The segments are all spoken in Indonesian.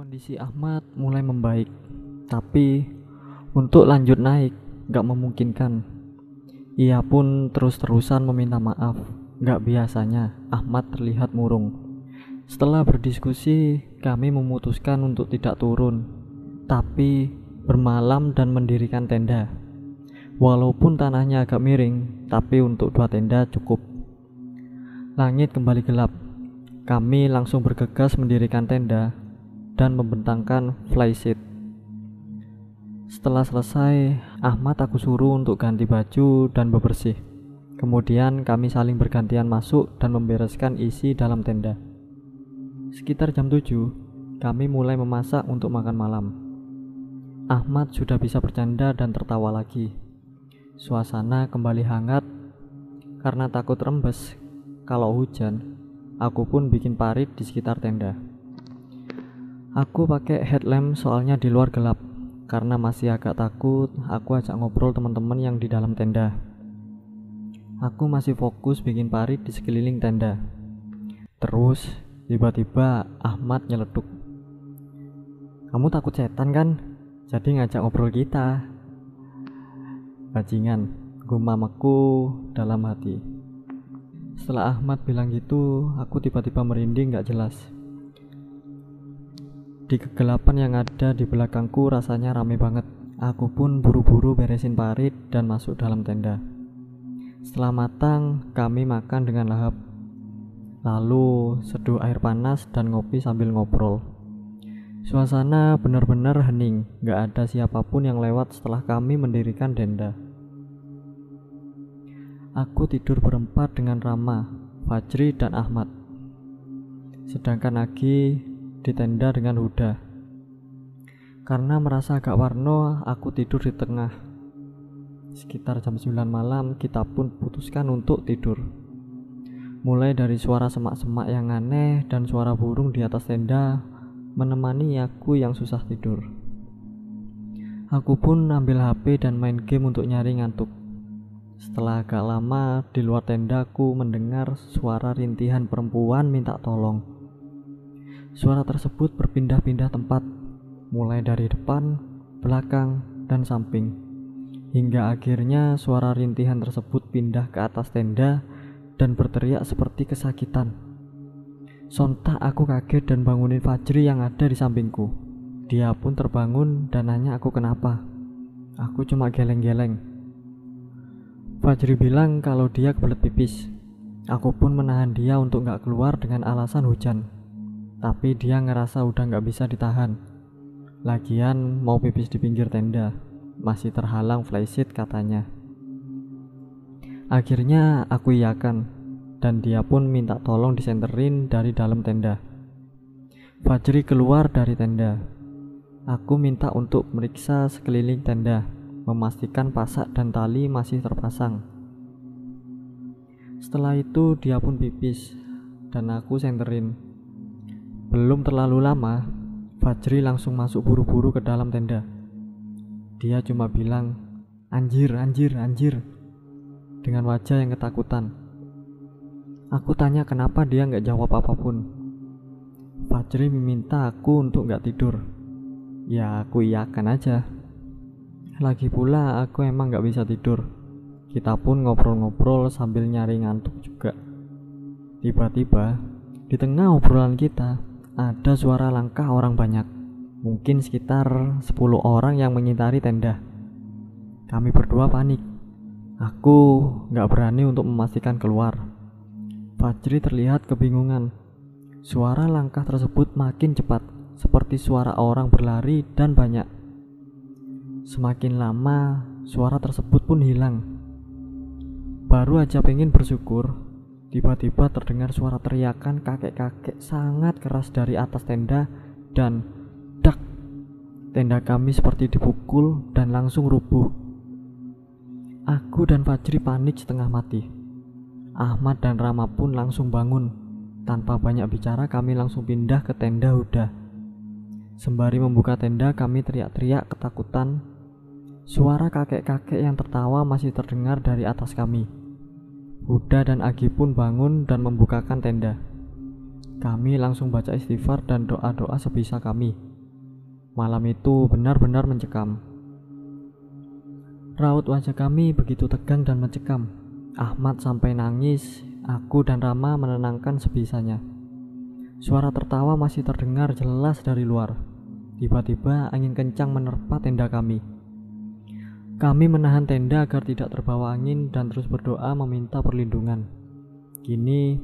Kondisi Ahmad mulai membaik, tapi untuk lanjut naik gak memungkinkan. Ia pun terus-terusan meminta maaf. Gak biasanya Ahmad terlihat murung. Setelah berdiskusi, kami memutuskan untuk tidak turun, tapi bermalam dan mendirikan tenda. Walaupun tanahnya agak miring, tapi untuk dua tenda cukup. Langit kembali gelap. Kami langsung bergegas mendirikan tenda dan membentangkan flysheet. Setelah selesai, Ahmad aku suruh untuk ganti baju dan bebersih. Kemudian kami saling bergantian masuk dan membereskan isi dalam tenda. Sekitar jam 7, kami mulai memasak untuk makan malam. Ahmad sudah bisa bercanda dan tertawa lagi. Suasana kembali hangat karena takut rembes kalau hujan. Aku pun bikin parit di sekitar tenda. Aku pakai headlamp soalnya di luar gelap. Karena masih agak takut, aku ajak ngobrol teman-teman yang di dalam tenda. Aku masih fokus bikin parit di sekeliling tenda. Terus, tiba-tiba Ahmad nyeletuk. Kamu takut setan kan? Jadi ngajak ngobrol kita. Bajingan, gumamaku dalam hati. Setelah Ahmad bilang gitu, aku tiba-tiba merinding gak jelas. Di kegelapan yang ada di belakangku rasanya rame banget. Aku pun buru-buru beresin parit dan masuk dalam tenda. Setelah matang, kami makan dengan lahap. Lalu seduh air panas dan ngopi sambil ngobrol. Suasana benar-benar hening, gak ada siapa pun yang lewat setelah kami mendirikan tenda. Aku tidur berempat dengan Rama, Fajri, dan Ahmad. Sedangkan Agi di tenda dengan Huda. Karena merasa agak warno, aku tidur di tengah. Sekitar jam 9 malam, kita pun putuskan untuk tidur. Mulai dari suara semak-semak yang aneh dan suara burung di atas tenda menemani aku yang susah tidur. Aku pun ambil HP dan main game untuk nyari ngantuk. Setelah agak lama di luar tendaku mendengar suara rintihan perempuan minta tolong. Suara tersebut berpindah-pindah tempat, mulai dari depan, belakang, dan samping. Hingga akhirnya suara rintihan tersebut pindah ke atas tenda dan berteriak seperti kesakitan. Sontak aku kaget dan bangunin Fajri yang ada di sampingku. Dia pun terbangun dan nanya aku kenapa. Aku cuma geleng-geleng. Fajri bilang kalau dia kebelet pipis. Aku pun menahan dia untuk gak keluar dengan alasan hujan. Tapi dia ngerasa udah gak bisa ditahan. Lagian mau pipis di pinggir tenda. Masih terhalang flysheet katanya. Akhirnya aku iakan dan dia pun minta tolong disenterin dari dalam tenda. Fajri keluar dari tenda. Aku minta untuk meriksa sekeliling tenda, memastikan pasak dan tali masih terpasang. Setelah itu dia pun pipis dan aku senterin. Belum terlalu lama, Fajri langsung masuk buru-buru ke dalam tenda. Dia cuma bilang, "Anjir, anjir, anjir." Dengan wajah yang ketakutan. Aku tanya kenapa dia nggak jawab apa pun. Fajri meminta aku untuk nggak tidur. Ya aku iyakan aja. Lagi pula aku emang nggak bisa tidur. Kita pun ngobrol-ngobrol sambil nyari ngantuk juga. Tiba-tiba di tengah obrolan kita ada suara langkah orang banyak. Mungkin sekitar 10 orang yang mengitari tenda. Kami berdua panik. Aku nggak berani untuk memastikan keluar. Fajri terlihat kebingungan. Suara langkah tersebut makin cepat, seperti suara orang berlari dan banyak. Semakin lama, suara tersebut pun hilang. Baru aja pengen bersyukur, tiba-tiba terdengar suara teriakan kakek-kakek sangat keras dari atas tenda dan dak. Tenda kami seperti dipukul dan langsung rubuh. Aku dan Fajri panik setengah mati. Ahmad dan Rama pun langsung bangun. Tanpa banyak bicara kami langsung pindah ke tenda Huda. Sembari membuka tenda kami teriak-teriak ketakutan. Suara kakek-kakek yang tertawa masih terdengar dari atas kami. Huda dan Agi pun bangun dan membukakan tenda. kami langsung baca istighfar dan doa-doa sebisa kami. Malam itu benar-benar mencekam. Raut wajah kami begitu tegang dan mencekam. Ahmad sampai nangis, aku dan Rama menenangkan sebisanya. Suara tertawa masih terdengar jelas dari luar. Tiba-tiba angin kencang menerpa tenda kami. Kami menahan tenda agar tidak terbawa angin dan terus berdoa meminta perlindungan. Kini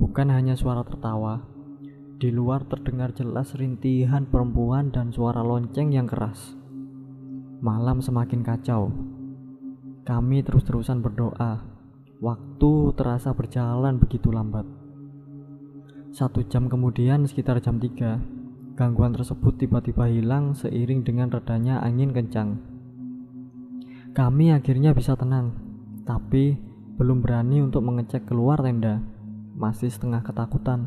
bukan hanya suara tertawa, di luar terdengar jelas rintihan perempuan dan suara lonceng yang keras. Malam semakin kacau. Kami terus-terusan berdoa. Waktu terasa berjalan begitu lambat. Satu jam kemudian sekitar jam 3, gangguan tersebut tiba-tiba hilang seiring dengan redanya angin kencang. Kami akhirnya bisa tenang, tapi belum berani untuk mengecek keluar tenda. Masih setengah ketakutan.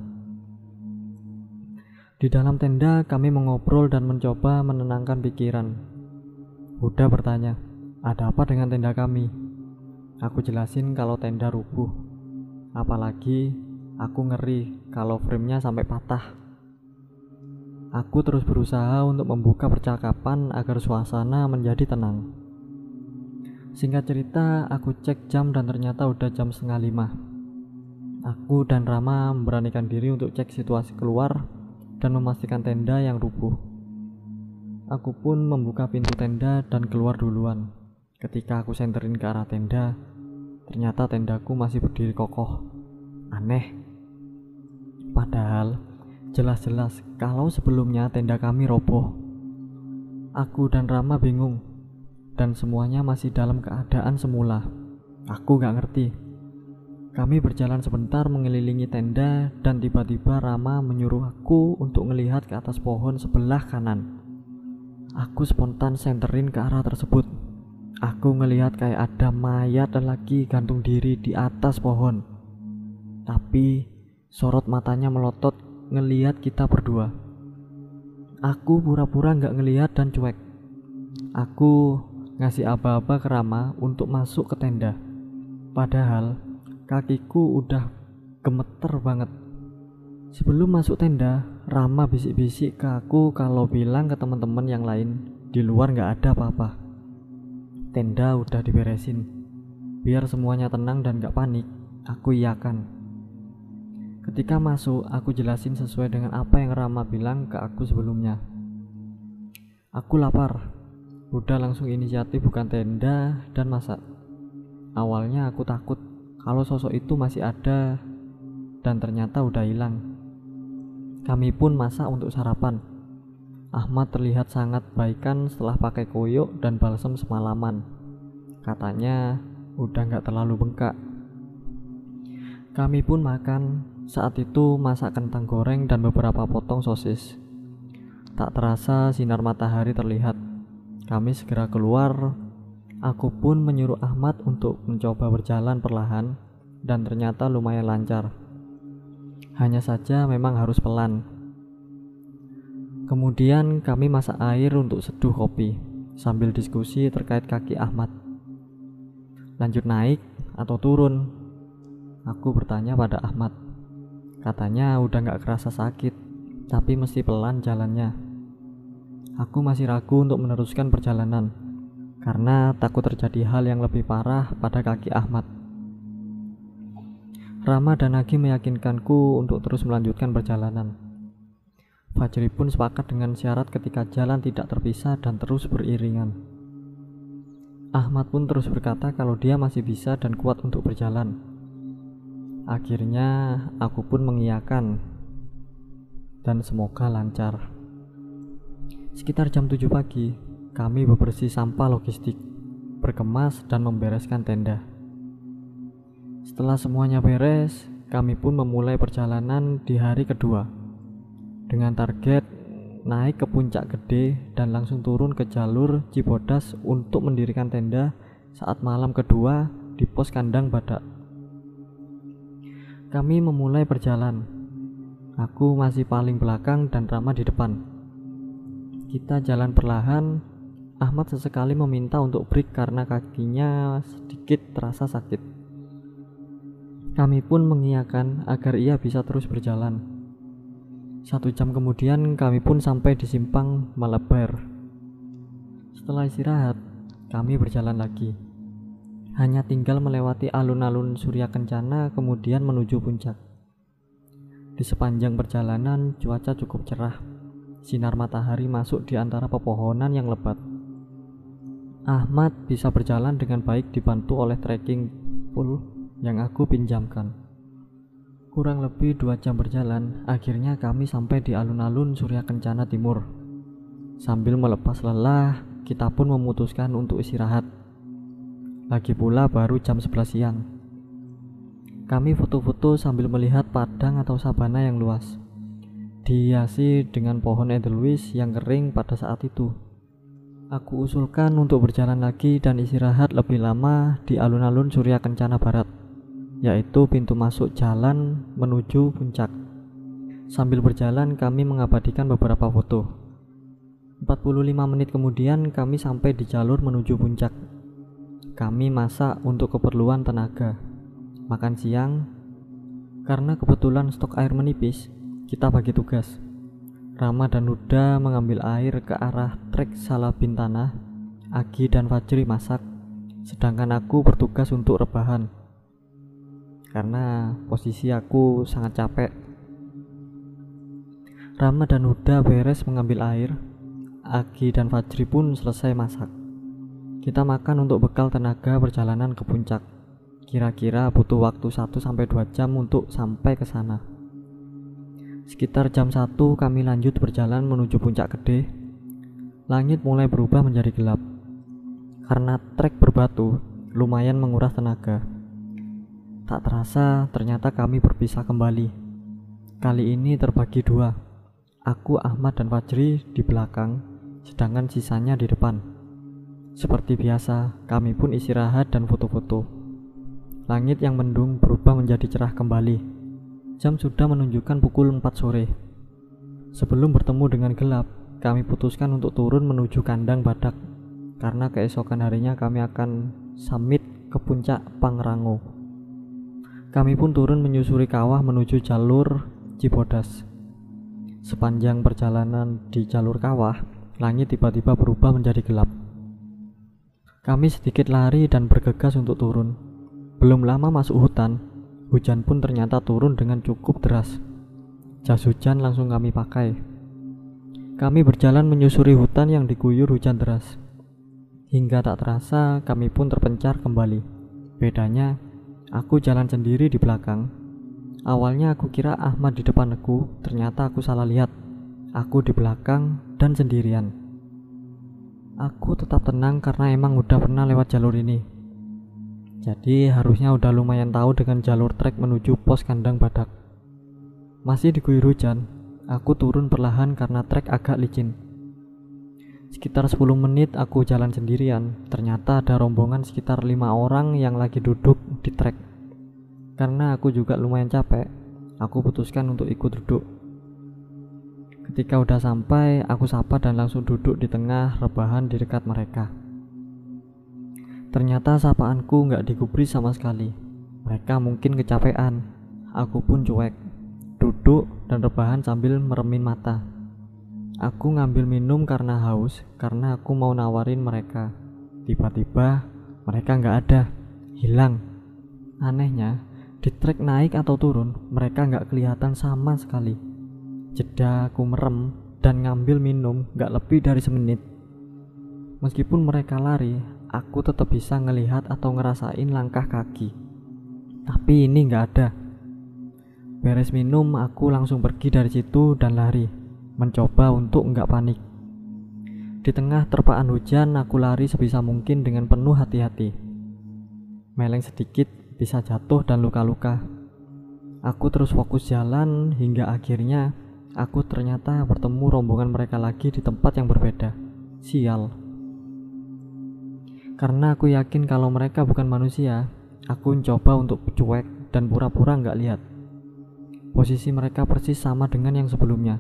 Di dalam tenda, kami mengobrol dan mencoba menenangkan pikiran. Buddha bertanya, "Ada apa dengan tenda kami?" Aku jelasin kalau tenda rubuh. Apalagi aku ngeri kalau framenya sampai patah. Aku terus berusaha untuk membuka percakapan agar suasana menjadi tenang. Singkat cerita, aku cek jam dan ternyata udah jam setengah lima. Aku dan Rama memberanikan diri untuk cek situasi keluar dan memastikan tenda yang rubuh. Aku pun membuka pintu tenda dan keluar duluan. Ketika aku senterin ke arah tenda, ternyata tendaku masih berdiri kokoh. Aneh. Padahal jelas-jelas kalau sebelumnya tenda kami roboh. Aku dan Rama bingung dan semuanya masih dalam keadaan semula. Aku gak ngerti. Kami berjalan sebentar mengelilingi tenda dan tiba-tiba Rama menyuruh aku untuk melihat ke atas pohon sebelah kanan. Aku spontan senterin ke arah tersebut. Aku ngelihat kayak ada mayat lagi gantung diri di atas pohon. Tapi sorot matanya melotot ngelihat kita berdua. Aku pura-pura nggak ngelihat dan cuek. Aku ngasih aba-aba ke Rama untuk masuk ke tenda. Padahal kakiku udah gemeter banget. Sebelum masuk tenda, Rama bisik-bisik ke aku kalau bilang ke teman-teman yang lain di luar nggak ada apa-apa. Tenda udah diberesin. Biar semuanya tenang dan gak panik, aku iyakan. Ketika masuk, aku jelasin sesuai dengan apa yang Rama bilang ke aku sebelumnya. Aku lapar, Buddha langsung inisiatif bukan tenda dan masak. Awalnya aku takut kalau sosok itu masih ada dan ternyata udah hilang. Kami pun masak untuk sarapan. Ahmad terlihat sangat baikan setelah pakai koyok dan balsam semalaman. Katanya udah nggak terlalu bengkak. Kami pun makan. Saat itu masak kentang goreng dan beberapa potong sosis. Tak terasa sinar matahari terlihat. Kami segera keluar. Aku pun menyuruh Ahmad untuk mencoba berjalan perlahan dan ternyata lumayan lancar. Hanya saja memang harus pelan. Kemudian kami masak air untuk seduh kopi sambil diskusi terkait kaki Ahmad. Lanjut naik atau turun? Aku bertanya pada Ahmad. Katanya udah gak kerasa sakit, tapi mesti pelan jalannya. Aku masih ragu untuk meneruskan perjalanan karena takut terjadi hal yang lebih parah pada kaki Ahmad. Rama dan Agi meyakinkanku untuk terus melanjutkan perjalanan. Fajri pun sepakat dengan syarat ketika jalan tidak terpisah dan terus beriringan. Ahmad pun terus berkata kalau dia masih bisa dan kuat untuk berjalan. Akhirnya aku pun mengiyakan dan semoga lancar. Sekitar jam 7 pagi, kami bebersih sampah logistik, berkemas dan membereskan tenda. Setelah semuanya beres, kami pun memulai perjalanan di hari kedua dengan target naik ke puncak gede dan langsung turun ke jalur Cibodas untuk mendirikan tenda saat malam kedua di pos kandang badak. Kami memulai perjalanan. Aku masih paling belakang dan Rama di depan. Kita jalan perlahan. Ahmad sesekali meminta untuk break karena kakinya sedikit terasa sakit. Kami pun mengiyakan agar ia bisa terus berjalan. Satu jam kemudian kami pun sampai di simpang Malabar. Setelah istirahat, kami berjalan lagi. Hanya tinggal melewati alun-alun Surya Kencana kemudian menuju puncak. Di sepanjang perjalanan cuaca cukup cerah. Sinar matahari masuk di antara pepohonan yang lebat. Ahmad bisa berjalan dengan baik dibantu oleh trekking pole yang aku pinjamkan. Kurang lebih dua jam berjalan, akhirnya kami sampai di alun-alun Surya Kencana Timur. Sambil melepas lelah, kita pun memutuskan untuk istirahat. Lagi pula baru jam 11 siang. Kami foto-foto sambil melihat padang atau sabana yang luas. Dihiasi dengan pohon edelweiss yang kering pada saat itu. Aku usulkan untuk berjalan lagi dan istirahat lebih lama di alun-alun Surya Kencana Barat yaitu pintu masuk jalan menuju puncak. Sambil berjalan kami mengabadikan beberapa foto. 45 menit kemudian kami sampai di jalur menuju puncak. Kami masak untuk keperluan tenaga. Makan siang. Karena kebetulan stok air menipis, kita bagi tugas. Rama dan Huda mengambil air ke arah trek Salabin Tanah. Agi dan Fajri masak, sedangkan aku bertugas untuk rebahan karena posisi aku sangat capek. Rama dan Huda beres mengambil air. Agi dan Fajri pun selesai masak. Kita makan untuk bekal tenaga perjalanan ke puncak. Kira-kira butuh waktu 1-2 jam untuk sampai ke sana. Sekitar jam 1 kami lanjut berjalan menuju puncak gede. Langit mulai berubah menjadi gelap. Karena trek berbatu, lumayan menguras tenaga. Tak terasa, ternyata kami berpisah kembali. Kali ini terbagi dua. Aku, Ahmad, dan Fajri di belakang, sedangkan sisanya di depan. Seperti biasa, kami pun istirahat dan foto-foto. Langit yang mendung berubah menjadi cerah kembali. Jam sudah menunjukkan pukul 4 sore. Sebelum bertemu dengan gelap, kami putuskan untuk turun menuju kandang badak karena keesokan harinya kami akan summit ke puncak Pangrango. Kami pun turun menyusuri kawah menuju jalur Cibodas. Sepanjang perjalanan di jalur kawah, langit tiba-tiba berubah menjadi gelap. Kami sedikit lari dan bergegas untuk turun. Belum lama masuk hutan, hujan pun ternyata turun dengan cukup deras. Jas hujan langsung kami pakai. Kami berjalan menyusuri hutan yang diguyur hujan deras. Hingga tak terasa, kami pun terpencar kembali. Bedanya, Aku jalan sendiri di belakang. Awalnya aku kira Ahmad di depan aku, ternyata aku salah lihat. Aku di belakang dan sendirian. Aku tetap tenang karena emang udah pernah lewat jalur ini. Jadi harusnya udah lumayan tahu dengan jalur trek menuju pos kandang badak. Masih diguyur hujan, aku turun perlahan karena trek agak licin. Sekitar 10 menit aku jalan sendirian. Ternyata ada rombongan sekitar lima orang yang lagi duduk di trek. Karena aku juga lumayan capek, aku putuskan untuk ikut duduk. Ketika udah sampai, aku sapa dan langsung duduk di tengah rebahan di dekat mereka. Ternyata sapaanku nggak digubris sama sekali. Mereka mungkin kecapean. Aku pun cuek, duduk dan rebahan sambil meremin mata. Aku ngambil minum karena haus, karena aku mau nawarin mereka. Tiba-tiba mereka nggak ada, hilang. Anehnya, di trek naik atau turun, mereka nggak kelihatan sama sekali. Jeda aku merem dan ngambil minum nggak lebih dari semenit. Meskipun mereka lari, aku tetap bisa ngelihat atau ngerasain langkah kaki. Tapi ini nggak ada. Beres minum, aku langsung pergi dari situ dan lari mencoba untuk enggak panik. Di tengah terpaan hujan, aku lari sebisa mungkin dengan penuh hati-hati. Meleng sedikit, bisa jatuh dan luka-luka. Aku terus fokus jalan hingga akhirnya aku ternyata bertemu rombongan mereka lagi di tempat yang berbeda. Sial. Karena aku yakin kalau mereka bukan manusia, aku mencoba untuk cuek dan pura-pura nggak lihat. Posisi mereka persis sama dengan yang sebelumnya.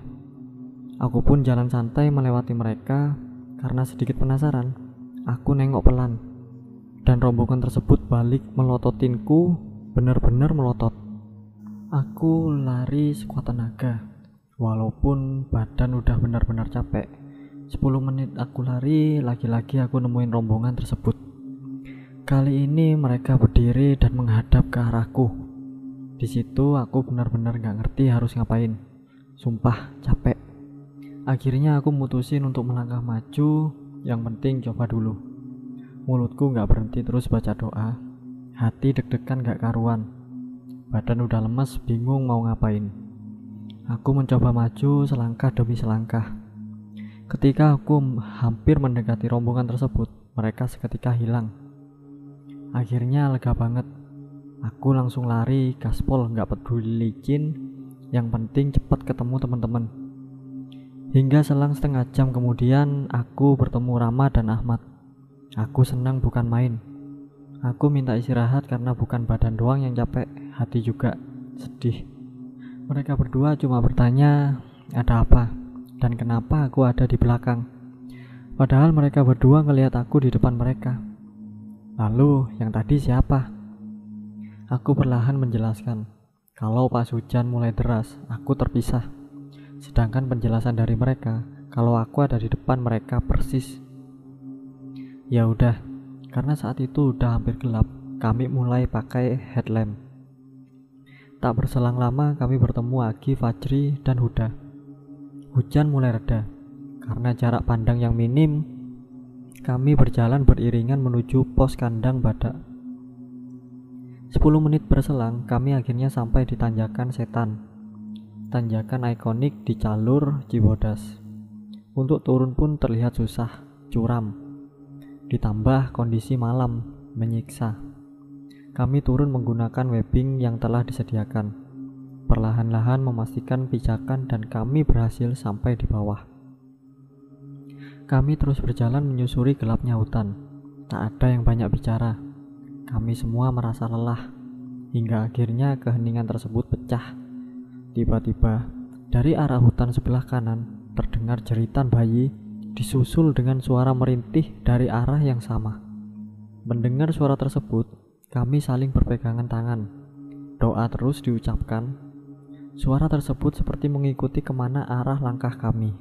Aku pun jalan santai melewati mereka karena sedikit penasaran. Aku nengok pelan dan rombongan tersebut balik melototinku benar-benar melotot. Aku lari sekuat tenaga. Walaupun badan udah benar-benar capek. 10 menit aku lari, lagi-lagi aku nemuin rombongan tersebut. Kali ini mereka berdiri dan menghadap ke arahku. Di situ aku benar-benar gak ngerti harus ngapain. Sumpah, capek. Akhirnya aku mutusin untuk melangkah maju, yang penting coba dulu. Mulutku gak berhenti terus baca doa. Hati deg-degan gak karuan. Badan udah lemes, bingung mau ngapain. Aku mencoba maju selangkah demi selangkah. Ketika aku hampir mendekati rombongan tersebut, mereka seketika hilang. Akhirnya lega banget. Aku langsung lari, gaspol nggak peduli licin, yang penting cepat ketemu teman-teman. Hingga selang setengah jam kemudian, aku bertemu Rama dan Ahmad. Aku senang bukan main. Aku minta istirahat karena bukan badan doang yang capek, hati juga sedih. Mereka berdua cuma bertanya, "Ada apa?" Dan "Kenapa aku ada di belakang?" Padahal mereka berdua ngelihat aku di depan mereka. Lalu, yang tadi siapa? Aku perlahan menjelaskan, kalau pas hujan mulai deras, aku terpisah. Sedangkan penjelasan dari mereka, kalau aku ada di depan mereka persis. Ya udah, karena saat itu udah hampir gelap, kami mulai pakai headlamp. Tak berselang lama kami bertemu Agi, Fajri, dan Huda. Hujan mulai reda. Karena jarak pandang yang minim, kami berjalan beriringan menuju pos kandang badak. 10 menit berselang, kami akhirnya sampai di tanjakan setan. Tanjakan ikonik di jalur Cibodas. Untuk turun pun terlihat susah, curam Ditambah kondisi malam menyiksa. Kami turun menggunakan webbing yang telah disediakan. Perlahan-lahan memastikan pijakan dan kami berhasil sampai di bawah. Kami terus berjalan menyusuri gelapnya hutan. Tak ada yang banyak bicara. Kami semua merasa lelah. Hingga akhirnya keheningan tersebut pecah. Tiba-tiba, dari arah hutan sebelah kanan terdengar jeritan bayi disusul dengan suara merintih dari arah yang sama. Mendengar suara tersebut, kami saling berpegangan tangan. Doa terus diucapkan. Suara tersebut seperti mengikuti ke mana arah langkah kami.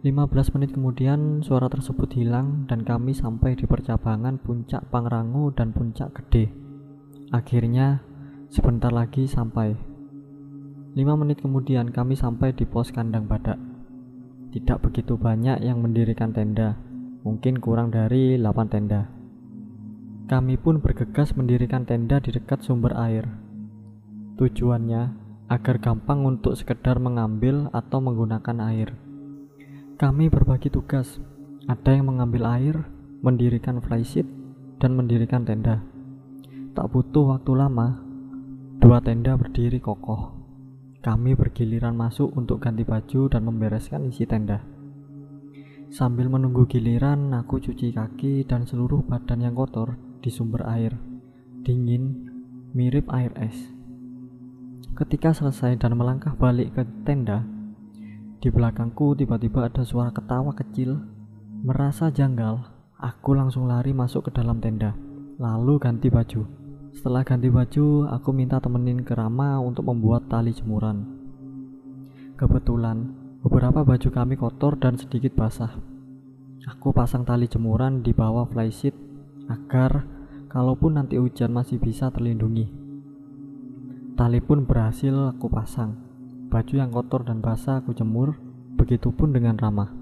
15 menit kemudian suara tersebut hilang dan kami sampai di percabangan puncak Pangrango dan puncak Gede. Akhirnya sebentar lagi sampai. 5 menit kemudian kami sampai di pos kandang badak. Tidak begitu banyak yang mendirikan tenda, mungkin kurang dari 8 tenda. Kami pun bergegas mendirikan tenda di dekat sumber air. Tujuannya agar gampang untuk sekedar mengambil atau menggunakan air. Kami berbagi tugas, ada yang mengambil air, mendirikan flysheet, dan mendirikan tenda. Tak butuh waktu lama, dua tenda berdiri kokoh. Kami bergiliran masuk untuk ganti baju dan membereskan isi tenda. Sambil menunggu giliran, aku cuci kaki dan seluruh badan yang kotor di sumber air. Dingin, mirip air es. Ketika selesai dan melangkah balik ke tenda, di belakangku tiba-tiba ada suara ketawa kecil. Merasa janggal, aku langsung lari masuk ke dalam tenda, lalu ganti baju. Setelah ganti baju, aku minta temenin ke Rama untuk membuat tali jemuran. Kebetulan, beberapa baju kami kotor dan sedikit basah. Aku pasang tali jemuran di bawah flysheet agar kalaupun nanti hujan masih bisa terlindungi. Tali pun berhasil aku pasang. Baju yang kotor dan basah aku jemur, begitupun dengan Rama.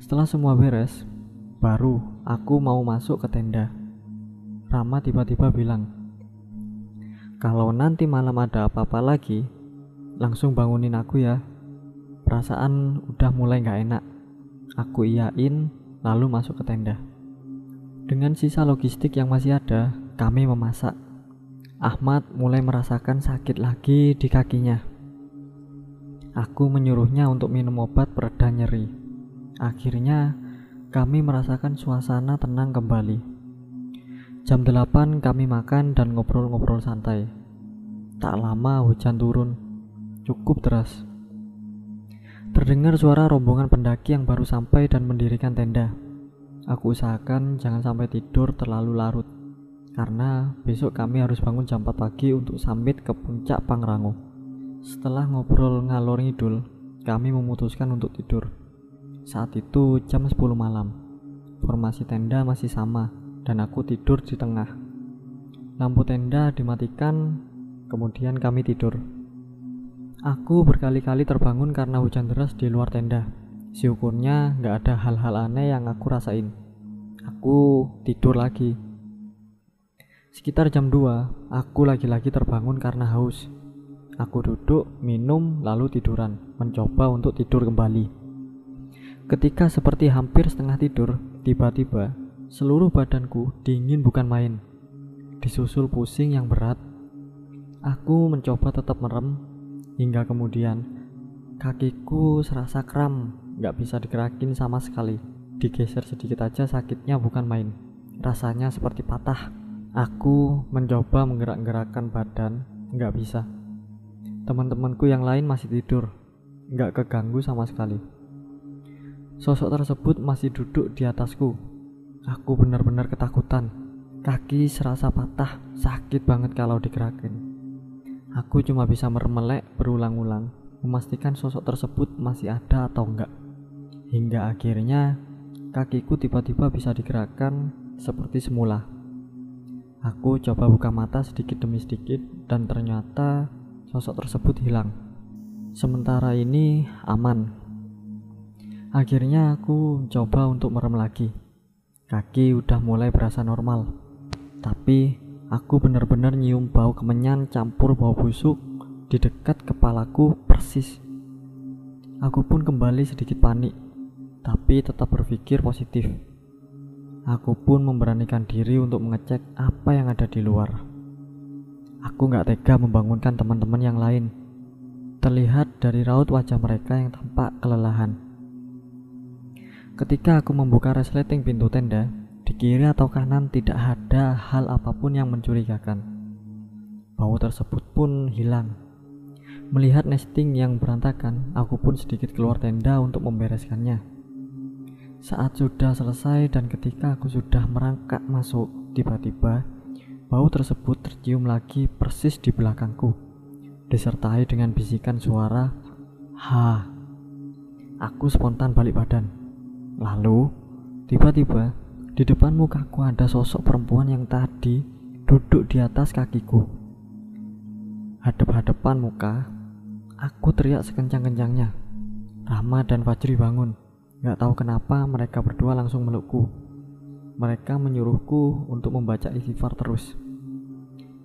Setelah semua beres, baru aku mau masuk ke tenda. Rama tiba-tiba bilang, kalau nanti malam ada apa-apa lagi, langsung bangunin aku ya. Perasaan udah mulai gak enak. Aku iyain, lalu masuk ke tenda. Dengan sisa logistik yang masih ada, kami memasak. Ahmad mulai merasakan sakit lagi di kakinya. Aku menyuruhnya untuk minum obat pereda nyeri. Akhirnya, kami merasakan suasana tenang kembali. Jam 8 kami makan dan ngobrol-ngobrol santai. Tak lama hujan turun, cukup deras. Terdengar suara rombongan pendaki yang baru sampai dan mendirikan tenda. Aku usahakan jangan sampai tidur terlalu larut, karena besok kami harus bangun jam 4 pagi untuk summit ke puncak Pangrango. Setelah ngobrol ngalor ngidul, kami memutuskan untuk tidur. Saat itu jam 10 malam. Formasi tenda masih sama dan aku tidur di tengah. Lampu tenda dimatikan, kemudian kami tidur. Aku berkali-kali terbangun karena hujan deras di luar tenda. Syukurnya nggak ada hal-hal aneh yang aku rasain. Aku tidur lagi. Sekitar jam 2, aku lagi-lagi terbangun karena haus. Aku duduk, minum, lalu tiduran, mencoba untuk tidur kembali. Ketika seperti hampir setengah tidur, tiba-tiba seluruh badanku dingin bukan main. Disusul pusing yang berat. Aku mencoba tetap merem, hingga kemudian kakiku serasa kram, gak bisa digerakin sama sekali. Digeser sedikit aja sakitnya bukan main. Rasanya seperti patah. Aku mencoba menggerak-gerakkan badan, gak bisa. Teman-temanku yang lain masih tidur, gak keganggu sama sekali. Sosok tersebut masih duduk di atasku. Aku benar-benar ketakutan. Kaki serasa patah, sakit banget kalau digerakin. Aku cuma bisa meremelek berulang-ulang, memastikan sosok tersebut masih ada atau enggak. Hingga akhirnya kakiku tiba-tiba bisa digerakkan seperti semula. Aku coba buka mata sedikit demi sedikit dan ternyata sosok tersebut hilang. Sementara ini aman. Akhirnya aku coba untuk merem lagi. Kaki udah mulai berasa normal. Tapi Aku benar-benar nyium bau kemenyan campur bau busuk di dekat kepalaku persis. Aku pun kembali sedikit panik, tapi tetap berpikir positif. Aku pun memberanikan diri untuk mengecek apa yang ada di luar. Aku gak tega membangunkan teman-teman yang lain. Terlihat dari raut wajah mereka yang tampak kelelahan. Ketika aku membuka resleting pintu tenda, di kiri atau kanan tidak ada hal apa pun yang mencurigakan. Bau tersebut pun hilang. Melihat nesting yang berantakan, aku pun sedikit keluar tenda untuk membereskannya. Saat sudah selesai dan ketika aku sudah merangkak masuk, tiba-tiba bau tersebut tercium lagi persis di belakangku, disertai dengan bisikan suara "Ha". Aku spontan balik badan. Lalu, tiba-tiba di depan mukaku ada sosok perempuan yang tadi duduk di atas kakiku. Hadap-hadapan muka, aku teriak sekencang-kencangnya. Rama dan Fajri bangun. Gak tahu kenapa mereka berdua langsung melukku. Mereka menyuruhku untuk membaca istighfar terus.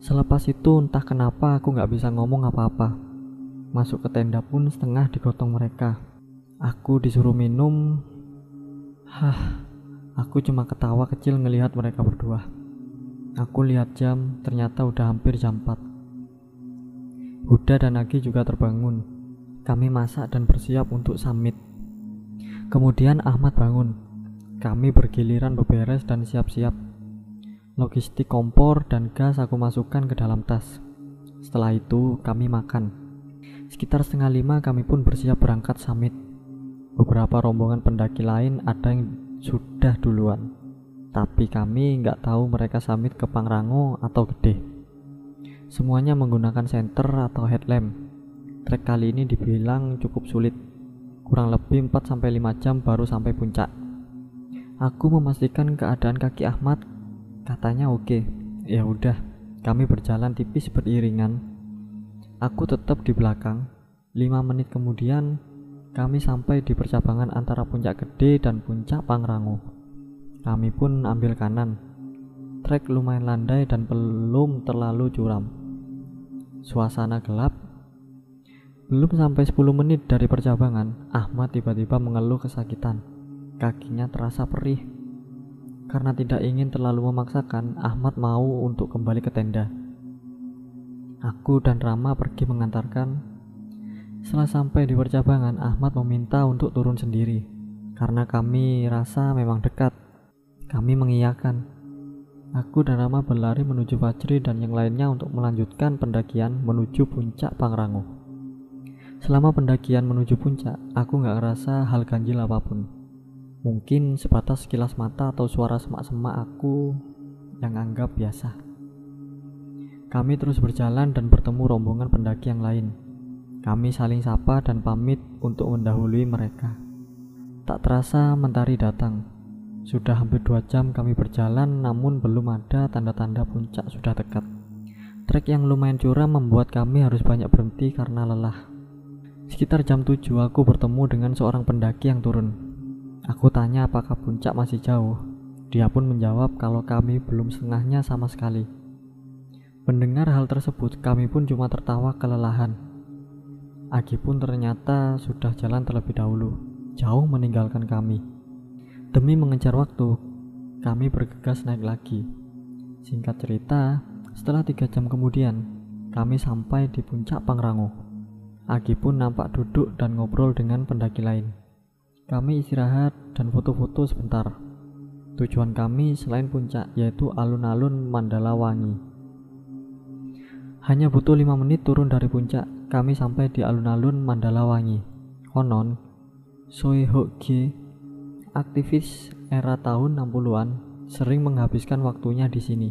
Selepas itu entah kenapa aku gak bisa ngomong apa-apa. Masuk ke tenda pun setengah digotong mereka. Aku disuruh minum. Hah, Aku cuma ketawa kecil ngelihat mereka berdua. Aku lihat jam, ternyata udah hampir jam 4. Huda dan Agi juga terbangun. Kami masak dan bersiap untuk summit. Kemudian Ahmad bangun. Kami bergiliran beberes dan siap-siap. Logistik kompor dan gas aku masukkan ke dalam tas. Setelah itu kami makan. Sekitar setengah lima kami pun bersiap berangkat summit. Beberapa rombongan pendaki lain ada yang sudah duluan. Tapi kami nggak tahu mereka summit ke Pangrango atau Gede. Semuanya menggunakan center atau headlamp. Trek kali ini dibilang cukup sulit. Kurang lebih 4-5 jam baru sampai puncak. Aku memastikan keadaan kaki Ahmad. Katanya oke. Ya udah, kami berjalan tipis beriringan. Aku tetap di belakang. 5 menit kemudian kami sampai di percabangan antara puncak gede dan puncak Pangrango. Kami pun ambil kanan. Trek lumayan landai dan belum terlalu curam. Suasana gelap. Belum sampai 10 menit dari percabangan, Ahmad tiba-tiba mengeluh kesakitan. Kakinya terasa perih. Karena tidak ingin terlalu memaksakan, Ahmad mau untuk kembali ke tenda. Aku dan Rama pergi mengantarkan setelah sampai di percabangan, Ahmad meminta untuk turun sendiri. Karena kami rasa memang dekat. Kami mengiyakan. Aku dan Rama berlari menuju Fajri dan yang lainnya untuk melanjutkan pendakian menuju puncak Pangrango. Selama pendakian menuju puncak, aku gak ngerasa hal ganjil apa pun. Mungkin sebatas sekilas mata atau suara semak-semak aku yang anggap biasa. Kami terus berjalan dan bertemu rombongan pendaki yang lain Kami saling sapa dan pamit untuk mendahului mereka. Tak terasa mentari datang. Sudah hampir dua jam kami berjalan namun belum ada tanda-tanda puncak sudah dekat. Trek yang lumayan curam membuat kami harus banyak berhenti karena lelah. Sekitar jam 7 aku bertemu dengan seorang pendaki yang turun. Aku tanya apakah puncak masih jauh. Dia pun menjawab kalau kami belum setengahnya sama sekali. Mendengar hal tersebut, kami pun cuma tertawa kelelahan. Agi pun ternyata sudah jalan terlebih dahulu, jauh meninggalkan kami. Demi mengejar waktu, kami bergegas naik lagi. Singkat cerita, setelah tiga jam kemudian, kami sampai di puncak Pangrango. Agi pun nampak duduk dan ngobrol dengan pendaki lain. Kami istirahat dan foto-foto sebentar. Tujuan kami selain puncak yaitu alun-alun Mandala Wangi. Hanya butuh lima menit turun dari puncak, kami sampai di alun-alun Mandalawangi. Konon, Soe Hokge, aktivis era tahun 60-an, sering menghabiskan waktunya di sini.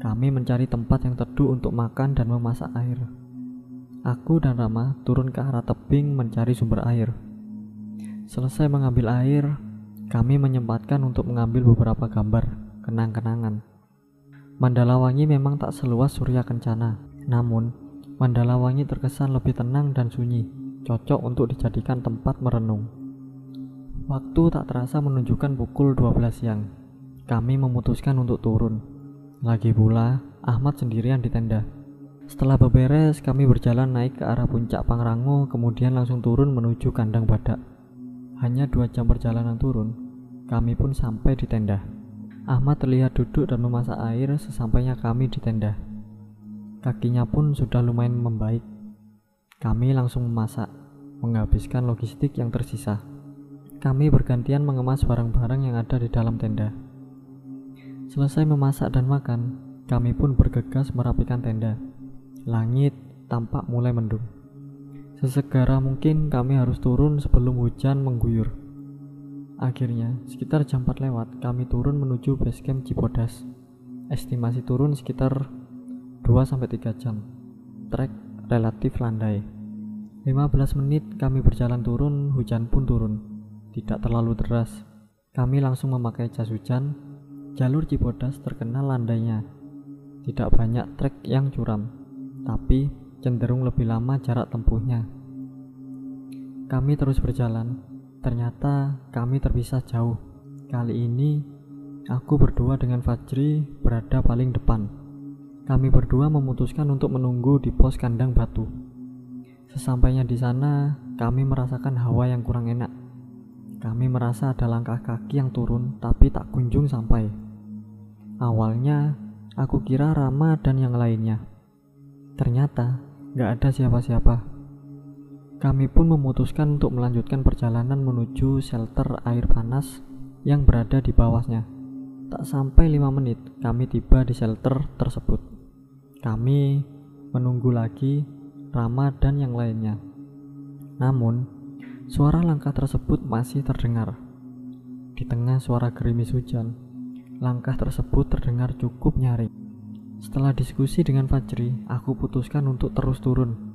Kami mencari tempat yang teduh untuk makan dan memasak air. Aku dan Rama turun ke arah tebing mencari sumber air. Selesai mengambil air, kami menyempatkan untuk mengambil beberapa gambar kenang-kenangan. Mandalawangi memang tak seluas Surya Kencana, namun Mandala Wangi terkesan lebih tenang dan sunyi, cocok untuk dijadikan tempat merenung. Waktu tak terasa menunjukkan pukul 12 siang. Kami memutuskan untuk turun. Lagi pula, Ahmad sendirian di tenda. Setelah beberes, kami berjalan naik ke arah puncak Pangrango, kemudian langsung turun menuju kandang badak. Hanya dua jam perjalanan turun, kami pun sampai di tenda. Ahmad terlihat duduk dan memasak air sesampainya kami di tenda. Kakinya pun sudah lumayan membaik. Kami langsung memasak, menghabiskan logistik yang tersisa. Kami bergantian mengemas barang-barang yang ada di dalam tenda. Selesai memasak dan makan, kami pun bergegas merapikan tenda. Langit tampak mulai mendung. Sesegera mungkin kami harus turun sebelum hujan mengguyur. Akhirnya, sekitar jam 4 lewat, kami turun menuju base camp Cibodas. Estimasi turun sekitar 2-3 jam. Trek relatif landai. 15 menit kami berjalan turun hujan pun turun. Tidak terlalu deras. Kami langsung memakai jas hujan. Jalur Cibodas terkenal landainya. Tidak banyak trek yang curam tapi cenderung lebih lama jarak tempuhnya kami terus berjalan ternyata kami terpisah jauh kali ini aku berdua dengan Fajri berada paling depan kami berdua memutuskan untuk menunggu di pos kandang batu. Sesampainya di sana, kami merasakan hawa yang kurang enak. Kami merasa ada langkah kaki yang turun, tapi tak kunjung sampai. Awalnya, aku kira Rama dan yang lainnya. Ternyata, gak ada siapa-siapa. Kami pun memutuskan untuk melanjutkan perjalanan menuju shelter air panas yang berada di bawahnya. Tak sampai lima menit, kami tiba di shelter tersebut. Kami menunggu lagi Rama dan yang lainnya. Namun, suara langkah tersebut masih terdengar. Di tengah suara gerimis hujan, langkah tersebut terdengar cukup nyaring. Setelah diskusi dengan Fajri, aku putuskan untuk terus turun.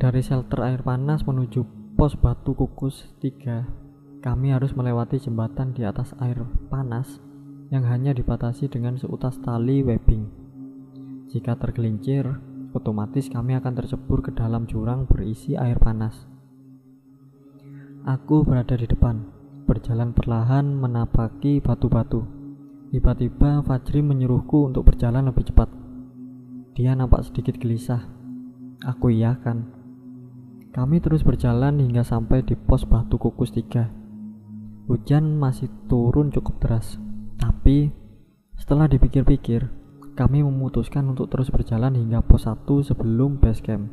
Dari shelter air panas menuju pos batu kukus 3, kami harus melewati jembatan di atas air panas yang hanya dibatasi dengan seutas tali webbing. Jika tergelincir, otomatis kami akan tercebur ke dalam jurang berisi air panas. Aku berada di depan, berjalan perlahan menapaki batu-batu. Tiba-tiba Fajri menyuruhku untuk berjalan lebih cepat. Dia nampak sedikit gelisah. Aku iakan. Kami terus berjalan hingga sampai di pos batu kukus tiga. Hujan masih turun cukup deras, tapi setelah dipikir-pikir, kami memutuskan untuk terus berjalan hingga pos 1 sebelum base camp.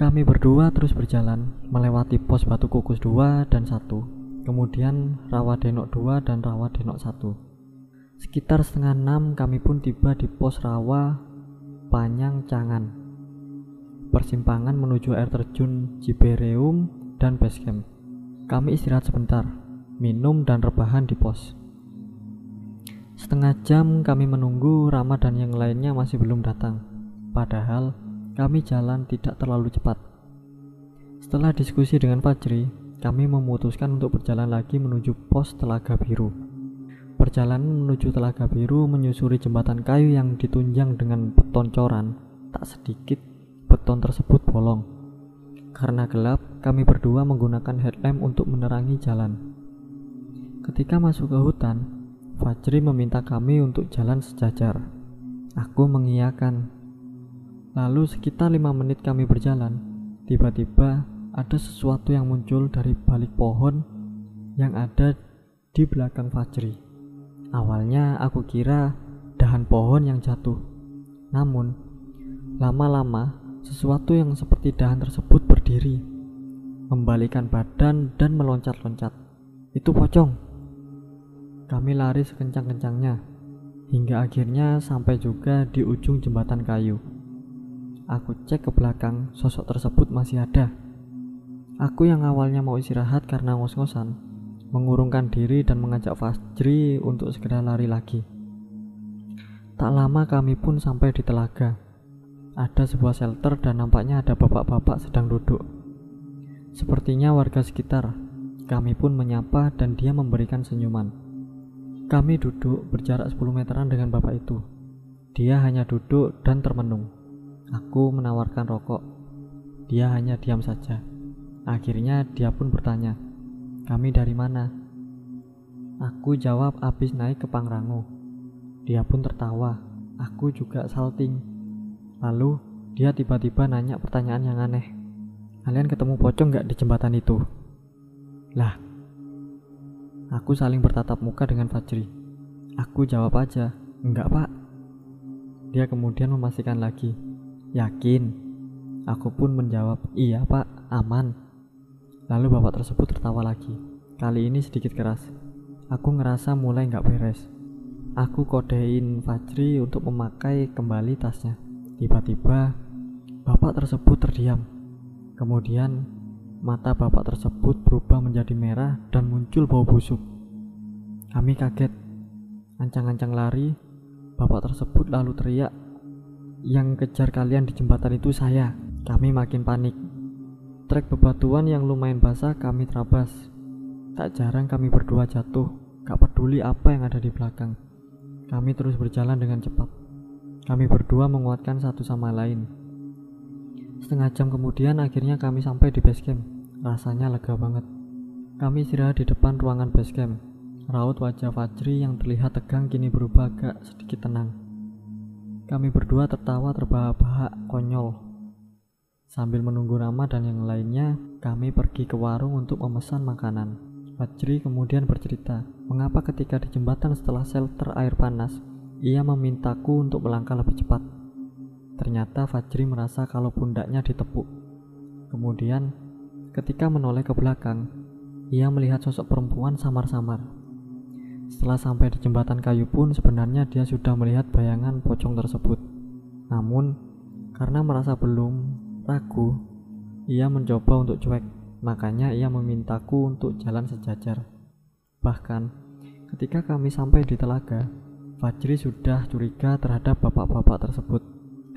Kami berdua terus berjalan, melewati pos Batu Kukus 2 dan 1, kemudian Rawa Denok 2 dan Rawa Denok 1. Sekitar setengah enam kami pun tiba di pos Rawa Panyang Cangan. Persimpangan menuju air terjun Cibereum dan base camp. Kami istirahat sebentar, minum dan rebahan di pos. Setengah jam kami menunggu Rama dan yang lainnya masih belum datang. Padahal kami jalan tidak terlalu cepat. Setelah diskusi dengan Fajri, kami memutuskan untuk berjalan lagi menuju pos Telaga Biru. Perjalanan menuju Telaga Biru menyusuri jembatan kayu yang ditunjang dengan beton coran. Tak sedikit beton tersebut bolong. Karena gelap, kami berdua menggunakan headlamp untuk menerangi jalan. Ketika masuk ke hutan, Fajri meminta kami untuk jalan sejajar. Aku mengiyakan. Lalu sekitar lima menit kami berjalan, tiba-tiba ada sesuatu yang muncul dari balik pohon yang ada di belakang Fajri. Awalnya aku kira dahan pohon yang jatuh. Namun, lama-lama sesuatu yang seperti dahan tersebut berdiri, membalikan badan dan meloncat-loncat. Itu pocong. Kami lari sekencang-kencangnya hingga akhirnya sampai juga di ujung jembatan kayu. Aku cek ke belakang, sosok tersebut masih ada. Aku yang awalnya mau istirahat karena ngos-ngosan, mengurungkan diri dan mengajak Fajri untuk segera lari lagi. Tak lama kami pun sampai di telaga. Ada sebuah shelter dan nampaknya ada bapak-bapak sedang duduk. Sepertinya warga sekitar. Kami pun menyapa dan dia memberikan senyuman. Kami duduk berjarak 10 meteran dengan bapak itu. Dia hanya duduk dan termenung. Aku menawarkan rokok. Dia hanya diam saja. Akhirnya dia pun bertanya, kami dari mana? Aku jawab habis naik ke Pangrango. Dia pun tertawa. Aku juga salting. Lalu dia tiba-tiba nanya pertanyaan yang aneh. Kalian ketemu pocong gak di jembatan itu? Lah, aku saling bertatap muka dengan Fajri. Aku jawab aja, enggak pak. Dia kemudian memastikan lagi, yakin. Aku pun menjawab, iya pak, aman. Lalu bapak tersebut tertawa lagi. Kali ini sedikit keras. Aku ngerasa mulai nggak beres. Aku kodein Fajri untuk memakai kembali tasnya. Tiba-tiba, bapak tersebut terdiam. Kemudian, mata bapak tersebut berubah menjadi merah dan muncul bau busuk. Kami kaget. Ancang-ancang lari, bapak tersebut lalu teriak, "Yang kejar kalian di jembatan itu saya." Kami makin panik. Trek bebatuan yang lumayan basah kami terabas. Tak jarang kami berdua jatuh, gak peduli apa yang ada di belakang. Kami terus berjalan dengan cepat. Kami berdua menguatkan satu sama lain. Setengah jam kemudian akhirnya kami sampai di base camp. Rasanya lega banget. Kami istirahat di depan ruangan base camp. Raut wajah Fajri yang terlihat tegang kini berubah agak sedikit tenang. Kami berdua tertawa terbahak-bahak konyol Sambil menunggu Rama dan yang lainnya, kami pergi ke warung untuk memesan makanan. Fajri kemudian bercerita, mengapa ketika di jembatan setelah shelter air panas, ia memintaku untuk melangkah lebih cepat. Ternyata Fajri merasa kalau pundaknya ditepuk. Kemudian, ketika menoleh ke belakang, ia melihat sosok perempuan samar-samar. Setelah sampai di jembatan kayu pun sebenarnya dia sudah melihat bayangan pocong tersebut. Namun, karena merasa belum Ragu, ia mencoba untuk cuek, makanya ia memintaku untuk jalan sejajar. Bahkan, ketika kami sampai di telaga, Fajri sudah curiga terhadap bapak-bapak tersebut.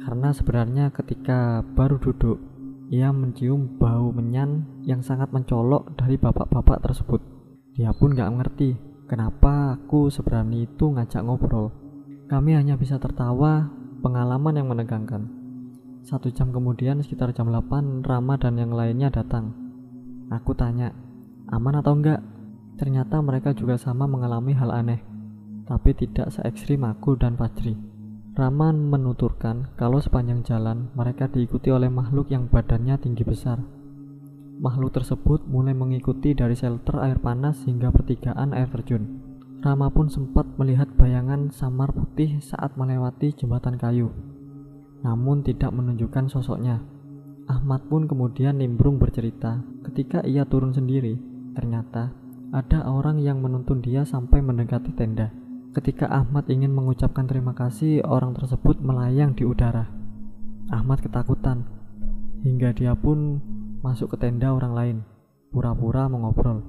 Karena sebenarnya ketika baru duduk, ia mencium bau menyan yang sangat mencolok dari bapak-bapak tersebut. Dia pun gak ngerti kenapa aku seberani itu ngajak ngobrol. Kami hanya bisa tertawa pengalaman yang menegangkan. Satu jam kemudian sekitar jam 8 Rama dan yang lainnya datang. Aku tanya, aman atau enggak? Ternyata mereka juga sama mengalami hal aneh, tapi tidak se ekstrim aku dan Fajri. Rama menuturkan kalau sepanjang jalan mereka diikuti oleh makhluk yang badannya tinggi besar. Makhluk tersebut mulai mengikuti dari shelter air panas hingga pertigaan air terjun. Rama pun sempat melihat bayangan samar putih saat melewati jembatan kayu namun tidak menunjukkan sosoknya. Ahmad pun kemudian nimbrung bercerita, ketika ia turun sendiri, ternyata ada orang yang menuntun dia sampai mendekati tenda. Ketika Ahmad ingin mengucapkan terima kasih, orang tersebut melayang di udara. Ahmad ketakutan, hingga dia pun masuk ke tenda orang lain, pura-pura mengobrol.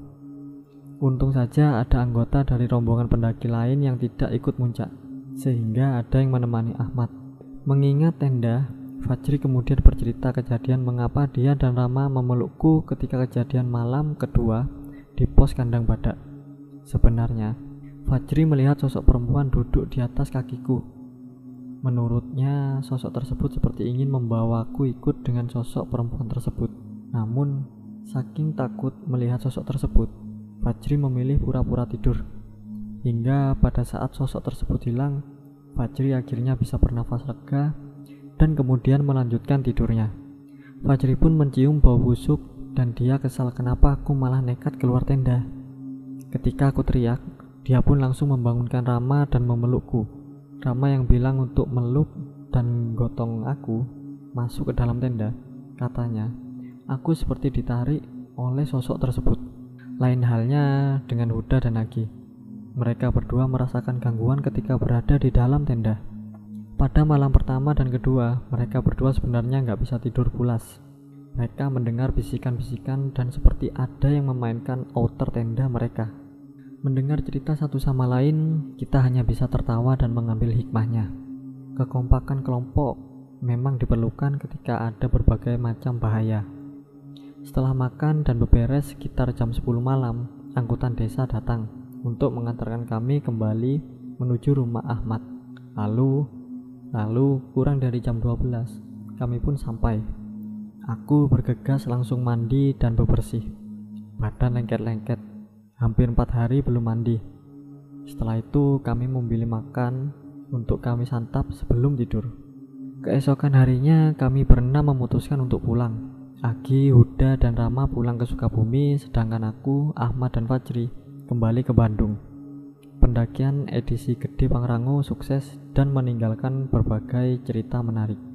Untung saja ada anggota dari rombongan pendaki lain yang tidak ikut muncak, sehingga ada yang menemani Ahmad. Mengingat tenda, Fajri kemudian bercerita kejadian mengapa dia dan Rama memelukku ketika kejadian malam kedua di pos kandang badak. Sebenarnya, Fajri melihat sosok perempuan duduk di atas kakiku. Menurutnya, sosok tersebut seperti ingin membawaku ikut dengan sosok perempuan tersebut. Namun, saking takut melihat sosok tersebut, Fajri memilih pura-pura tidur. Hingga pada saat sosok tersebut hilang, Fajri akhirnya bisa bernafas lega dan kemudian melanjutkan tidurnya. Fajri pun mencium bau busuk dan dia kesal kenapa aku malah nekat keluar tenda. Ketika aku teriak, dia pun langsung membangunkan Rama dan memelukku. Rama yang bilang untuk meluk dan gotong aku masuk ke dalam tenda. Katanya, aku seperti ditarik oleh sosok tersebut. Lain halnya dengan Huda dan Agi. Mereka berdua merasakan gangguan ketika berada di dalam tenda. Pada malam pertama dan kedua, mereka berdua sebenarnya nggak bisa tidur pulas. Mereka mendengar bisikan-bisikan dan seperti ada yang memainkan outer tenda mereka. Mendengar cerita satu sama lain, kita hanya bisa tertawa dan mengambil hikmahnya. Kekompakan kelompok memang diperlukan ketika ada berbagai macam bahaya. Setelah makan dan beberes sekitar jam 10 malam, angkutan desa datang untuk mengantarkan kami kembali menuju rumah Ahmad. Lalu, lalu kurang dari jam 12, kami pun sampai. Aku bergegas langsung mandi dan bebersih. Badan lengket-lengket Hampir empat hari belum mandi. Setelah itu kami memilih makan untuk kami santap sebelum tidur. Keesokan harinya kami berenam memutuskan untuk pulang. Agi, Huda, dan Rama pulang ke Sukabumi, sedangkan aku, Ahmad, dan Fajri kembali ke Bandung. Pendakian edisi Gede Pangrango sukses dan meninggalkan berbagai cerita menarik.